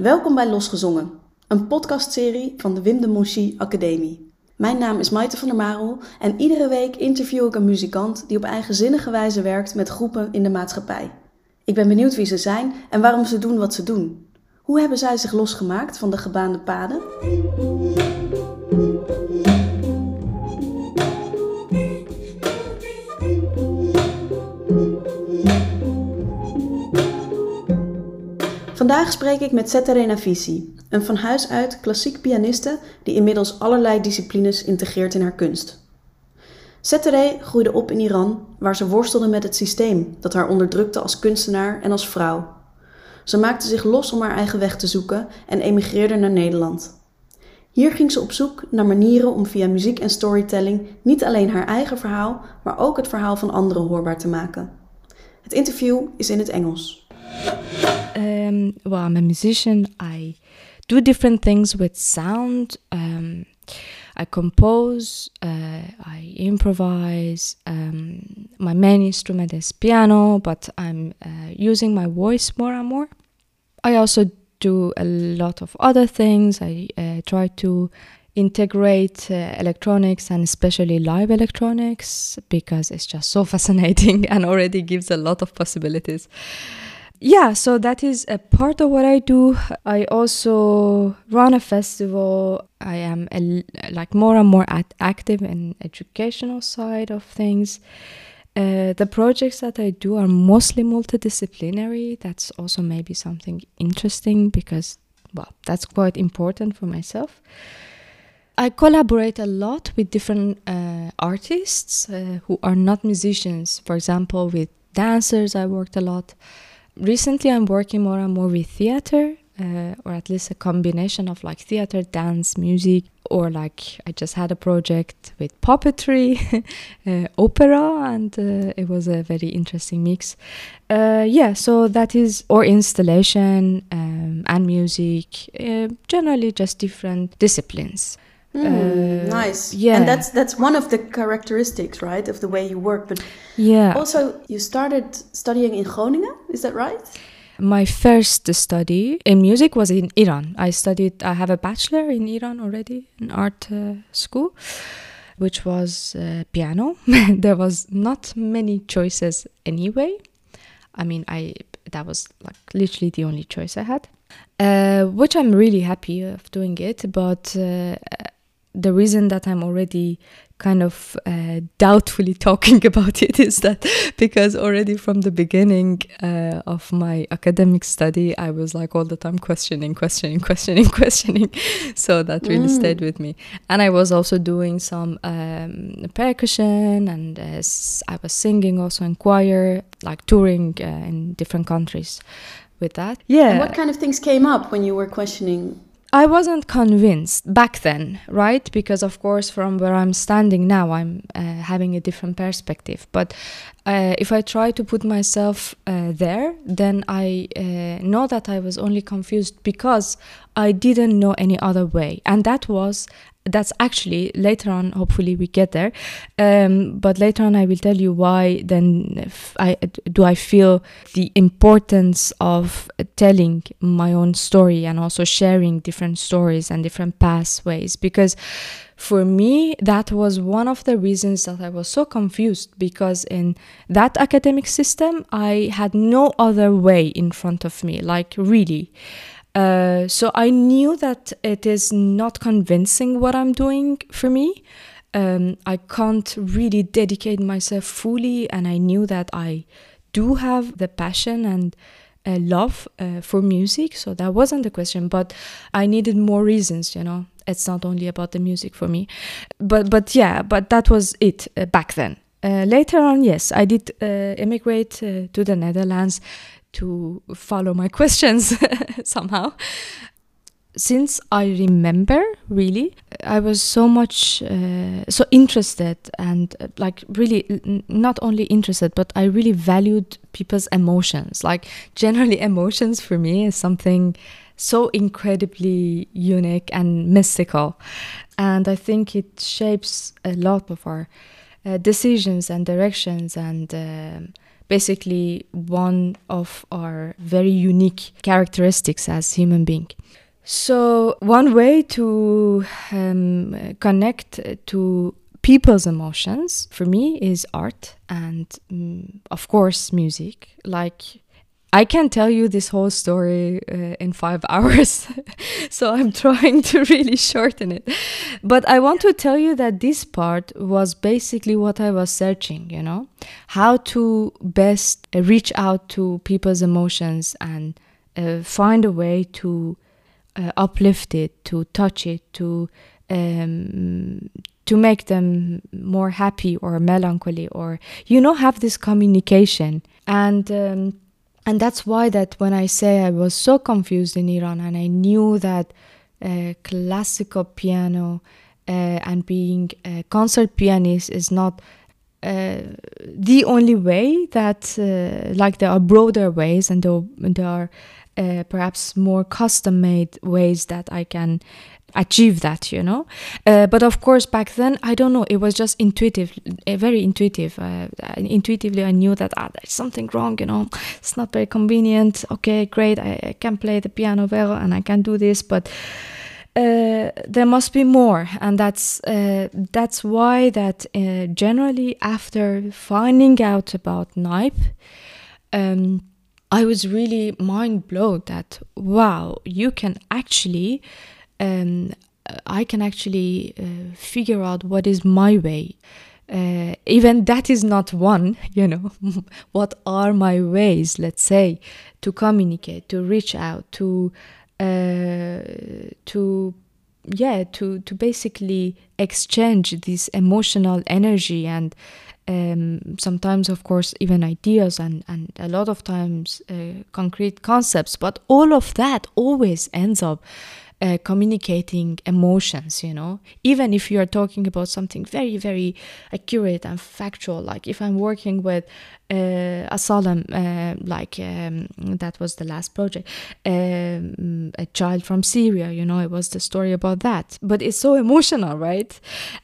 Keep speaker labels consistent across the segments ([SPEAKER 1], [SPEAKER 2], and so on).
[SPEAKER 1] Welkom bij Losgezongen, een podcastserie van de Wim de Academie. Mijn naam is Maite van der Marel en iedere week interview ik een muzikant die op eigenzinnige wijze werkt met groepen in de maatschappij. Ik ben benieuwd wie ze zijn en waarom ze doen wat ze doen. Hoe hebben zij zich losgemaakt van de gebaande paden? Vandaag spreek ik met Seterena Visi, een van huis uit klassiek pianiste die inmiddels allerlei disciplines integreert in haar kunst. Setere groeide op in Iran, waar ze worstelde met het systeem dat haar onderdrukte als kunstenaar en als vrouw. Ze maakte zich los om haar eigen weg te zoeken en emigreerde naar Nederland. Hier ging ze op zoek naar manieren om via muziek en storytelling niet alleen haar eigen verhaal, maar ook het verhaal van anderen hoorbaar te maken. Het interview is in het Engels.
[SPEAKER 2] Um, well, I'm a musician. I do different things with sound. Um, I compose, uh, I improvise. Um, my main instrument is piano, but I'm uh, using my voice more and more. I also do a lot of other things. I uh, try to integrate uh, electronics and especially live electronics because it's just so fascinating and already gives a lot of possibilities yeah, so that is a part of what I do. I also run a festival. I am a, like more and more active in educational side of things. Uh, the projects that I do are mostly multidisciplinary. That's also maybe something interesting because, well, that's quite important for myself. I collaborate a lot with different uh, artists uh, who are not musicians. For example, with dancers, I worked a lot recently I'm working more and more with theater, uh, or at least a combination of like theater, dance, music, or like I just had a project with puppetry, uh, opera, and uh, it was a very interesting mix. Uh, yeah, so that is, or installation um, and music, uh, generally just different disciplines.
[SPEAKER 1] Mm, nice. Yeah. And that's that's one of the characteristics, right, of the way you work. But
[SPEAKER 2] yeah.
[SPEAKER 1] Also, you started studying in Groningen. Is that right?
[SPEAKER 2] My first study in music was in Iran. I studied. I have a bachelor in Iran already in art uh, school, which was uh, piano. there was not many choices anyway. I mean, I that was like literally the only choice I had. Uh, which I'm really happy of doing it, but uh, the reason that I'm already kind of uh, doubtfully talking about it is that because already from the beginning uh, of my academic study, I was like all the time questioning, questioning, questioning, questioning. so that really mm. stayed with me. And I was also doing some um, percussion and uh, I was singing also in choir, like touring uh, in different countries with that.
[SPEAKER 1] Yeah. And what kind of things came up when you were questioning
[SPEAKER 2] I wasn't convinced back then, right? Because, of course, from where I'm standing now, I'm uh, having a different perspective. But uh, if I try to put myself uh, there, then I uh, know that I was only confused because I didn't know any other way. And that was that's actually later on hopefully we get there. Um, but later on i will tell you why then I, do i feel the importance of telling my own story and also sharing different stories and different pathways. Because for me that was one of the reasons that i was so confused because in that academic system i had no other way in front of me like really uh, so I knew that it is not convincing what I'm doing for me. Um, I can't really dedicate myself fully, and I knew that I do have the passion and uh, love uh, for music. So that wasn't the question, but I needed more reasons. You know, it's not only about the music for me, but but yeah, but that was it uh, back then. Uh, later on, yes, I did immigrate to the Netherlands to follow my questions somehow. Since I remember, really, I was so much uh, so interested and uh, like really not only interested, but I really valued people's emotions. Like generally, emotions for me is something so incredibly unique and mystical, and I think it shapes a lot of our uh, decisions and directions and. Basically one of our very unique characteristics as human being. So one way to um, connect to people's emotions for me is art and um, of course music like I can tell you this whole story uh, in five hours, so I'm trying to really shorten it. But I want to tell you that this part was basically what I was searching, you know, how to best reach out to people's emotions and uh, find a way to uh, uplift it, to touch it, to um, to make them more happy or melancholy, or you know, have this communication and. Um, and that's why that when i say i was so confused in iran and i knew that uh, classical piano uh, and being a concert pianist is not uh, the only way that uh, like there are broader ways and there, there are uh, perhaps more custom made ways that i can achieve that you know? Uh, but of course back then i don't know it was just intuitive uh, very intuitive. Uh, intuitively i knew that ah, there's something wrong you know? It's not very convenient. Okay great I, I can play the piano well and i can do this but uh, there must be more. And that's uh, that's why that uh, generally after finding out about NAIP um, I was really mind blown that wow you can actually um, I can actually uh, figure out what is my way. Uh, even that is not one, you know, what are my ways, let's say, to communicate, to reach out, to, uh, to, yeah, to, to basically exchange this emotional energy and um, sometimes, of course, even ideas and, and a lot of times uh, concrete concepts, but all of that always ends up uh, communicating emotions you know? Even if you are talking about something very very accurate and factual like if i'm working with uh, asylum uh, like um, that was the last project um, a child from syria you know it was the story about that. But it's so emotional right?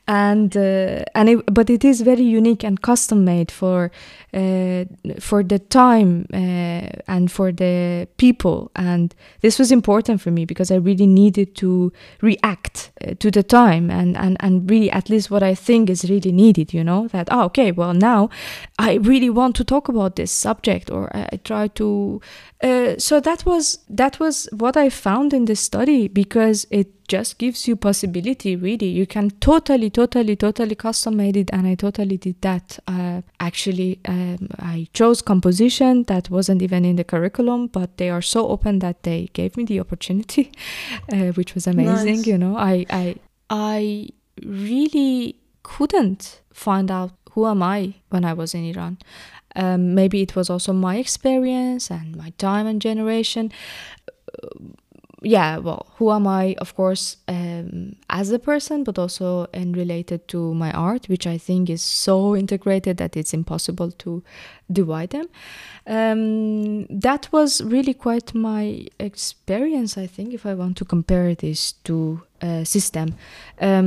[SPEAKER 2] And uh, and it, but it is very unique and custom made for uh, for the time uh, and for the people. And this was important for me because i really needed to react uh, to the time and, and and really at least what i think is really needed you know that oh okay well now i really want to talk about this subject or I, I try to uh, so that was that was what I found in this study because it just gives you possibility really. You can totally totally totally custom made it and I totally did that. Uh, actually um, I chose composition that wasn't even in the curriculum but they are so open that they gave me the opportunity uh, which was amazing nice. you know. I I I really couldn't find out who am I when I was in Iran um, maybe it was also my experience and my time and generation. Uh, yeah, well, who am I, of course, um, as a person, but also and related to my art, which I think is so integrated that it's impossible to divide them. Um, that was really quite my experience, I think, if I want to compare this to a system. Um,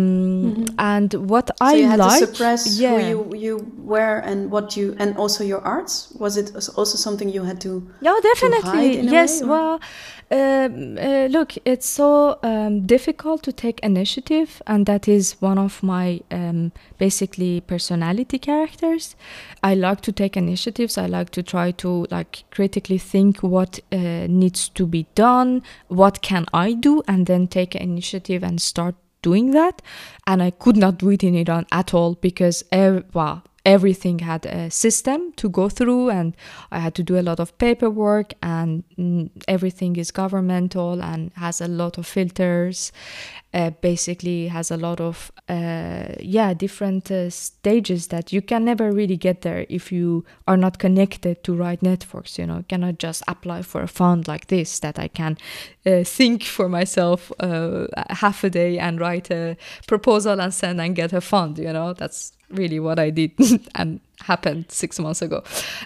[SPEAKER 2] mm-hmm. And what
[SPEAKER 1] so
[SPEAKER 2] I
[SPEAKER 1] you had
[SPEAKER 2] like,
[SPEAKER 1] to suppress yeah. who you, you were and what you, and also your arts. Was it also something you had to?
[SPEAKER 2] Yeah, definitely. yes. Way, well, um, uh, look, it's so um, difficult to take initiative, and that is one of my um, basically personality characters. I like to take initiatives. I like to try to like critically think what uh, needs to be done, what can I do, and then take initiative and start doing that. And I could not do it in Iran at all because, well, everything had a system to go through and i had to do a lot of paperwork and mm, everything is governmental and has a lot of filters uh, basically has a lot of uh, yeah different uh, stages that you can never really get there if you are not connected to right networks you know? Cannot just apply for a fund like this that i can uh, think for myself uh, half a day and write a proposal and send and get a fund you know? That's really what I did and happened six months ago.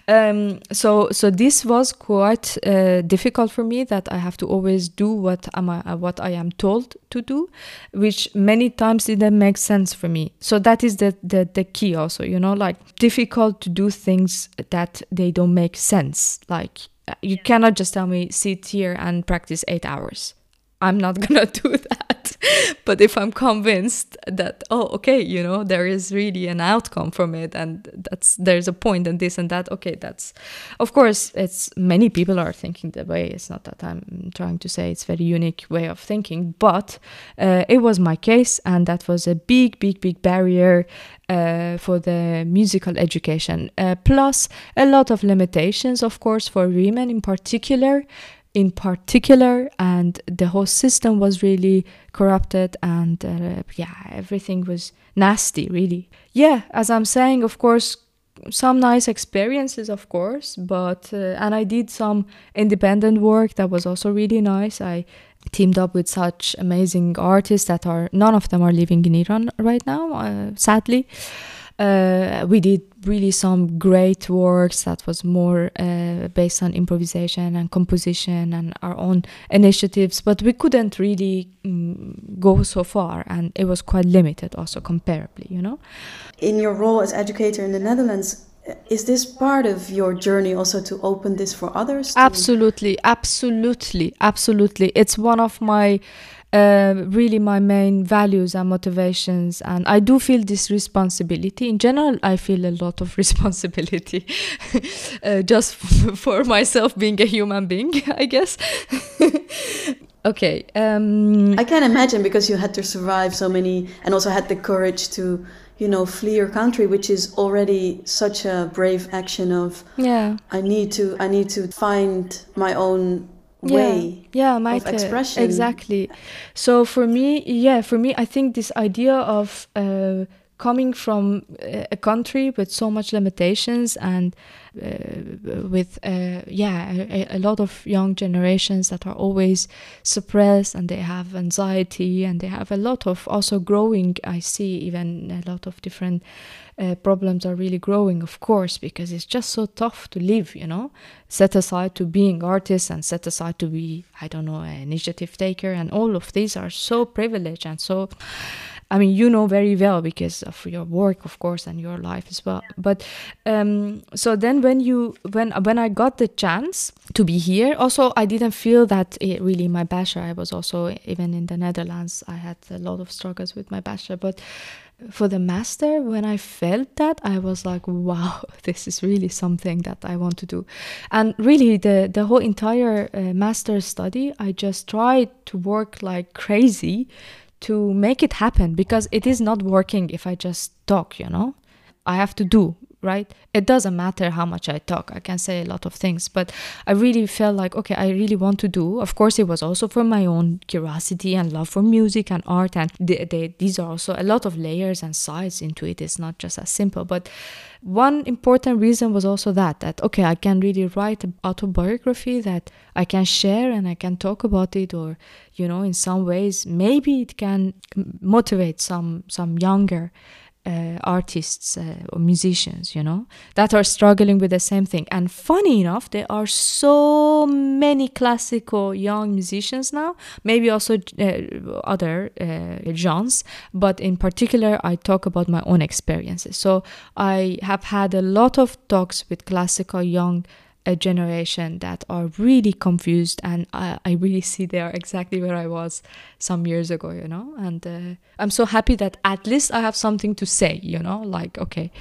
[SPEAKER 2] Um, so so this was quite uh, difficult for me that I have to always do what am I uh, what I am told to do, which many times didn't make sense for me. So that is the, the the key also, you know, like difficult to do things that they don't make sense. Like uh, you cannot just tell me sit here and practice eight hours. I'm not gonna do that. But if I'm convinced that oh okay you know there is really an outcome from it and that's there's a point and this and that okay that's of course it's many people are thinking that way. It's not that I'm trying to say it's very unique way of thinking but uh, it was my case and that was a big big big barrier uh, for the musical education. Uh, plus a lot of limitations of course for women in particular in particular and the whole system was really corrupted and uh, yeah everything was nasty really. Yeah as i'm saying of course some nice experiences of course but uh, and i did some independent work that was also really nice. I teamed up with such amazing artists that are none of them are living in iran right now uh, sadly uh, we did really some great works that was more uh, based on improvisation and composition and our own initiatives but we couldn't really um, go so far and it was quite limited also comparably you know?
[SPEAKER 1] In your role as educator in the netherlands is this part of your journey also to open this for others
[SPEAKER 2] absolutely absolutely absolutely. It's one of my uh, really my main values and motivations and i do feel this responsibility. In general i feel a lot of responsibility uh, just for myself being a human being i guess. Okay um,
[SPEAKER 1] i can imagine because you had to survive so many and also had the courage to you know flee your country which is already such a brave action of
[SPEAKER 2] yeah.
[SPEAKER 1] I need to i need to find my own way
[SPEAKER 2] yeah, yeah of expression. Exactly. So for me yeah for me i think this idea of uh, coming from a country with so much limitations and uh, with uh, yeah a, a, lot of young generations that are always suppressed and they have anxiety and they have a lot of also growing. I see even a lot of different uh, problems are really growing of course because it's just so tough to live you know? Set aside to being artists and set aside to be i don't know an initiative taker and all of these are so privileged and so I mean, you know very well because of your work, of course, and your life as well. But um, so then, when you when when I got the chance to be here, also I didn't feel that it really my bachelor. I was also even in the Netherlands. I had a lot of struggles with my bachelor, but for the master when i felt that i was like wow this is really something that i want to do and really the the whole entire uh, master study i just tried to work like crazy to make it happen because it is not working if I just talk, you know? I have to do, right? It doesn't matter how much I talk. I can say a lot of things, but I really felt like, okay, I really want to do. Of course, it was also for my own curiosity and love for music and art. And they, they, these are also a lot of layers and sides into it. It's not just as simple. But one important reason was also that, that, okay, I can really write an autobiography that I can share and I can talk about it or, you know, in some ways, maybe it can motivate some, some younger uh, artists uh, or musicians, you know, that are struggling with the same thing. And funny enough, there are so many classical young musicians now, maybe also uh, other uh, genres, but in particular, I talk about my own experiences. So I have had a lot of talks with classical young a generation that are really confused and I, I really see they are exactly where i was some years ago you know? And uh, i'm so happy that at least i have something to say you know? Like okay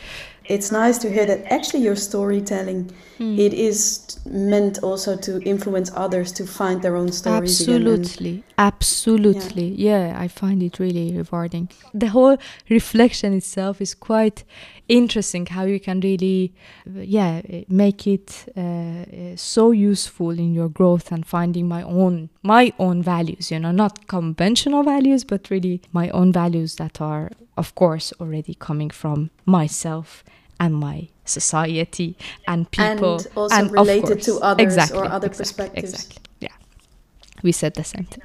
[SPEAKER 1] it's nice to hear that actually your storytelling mm. it is meant also to influence others to find their own stories
[SPEAKER 2] absolutely absolutely yeah. yeah i find it really rewarding the whole reflection itself is quite interesting how you can really yeah make it uh, so useful in your growth and finding my own my own values, you know, not conventional values, but really my own values that are, of course, already coming from myself and my society and people.
[SPEAKER 1] And also and related course, to others exactly, or other
[SPEAKER 2] exactly,
[SPEAKER 1] perspectives.
[SPEAKER 2] Exactly. Yeah. We said the same thing.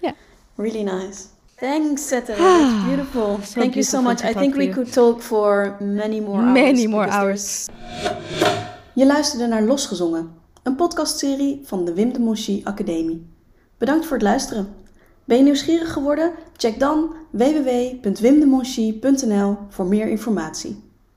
[SPEAKER 2] Yeah.
[SPEAKER 1] Really nice. Thanks, Seta. That's beautiful.
[SPEAKER 2] so
[SPEAKER 1] Thank beautiful you so much. I think we
[SPEAKER 2] you.
[SPEAKER 1] could talk for many more hours.
[SPEAKER 2] Many more hours.
[SPEAKER 1] Je luisterde naar Losgezongen, een podcastserie van de Wim de Moschie Academie. Bedankt voor het luisteren. Ben je nieuwsgierig geworden? Check dan www.wimdemonchi.nl voor meer informatie.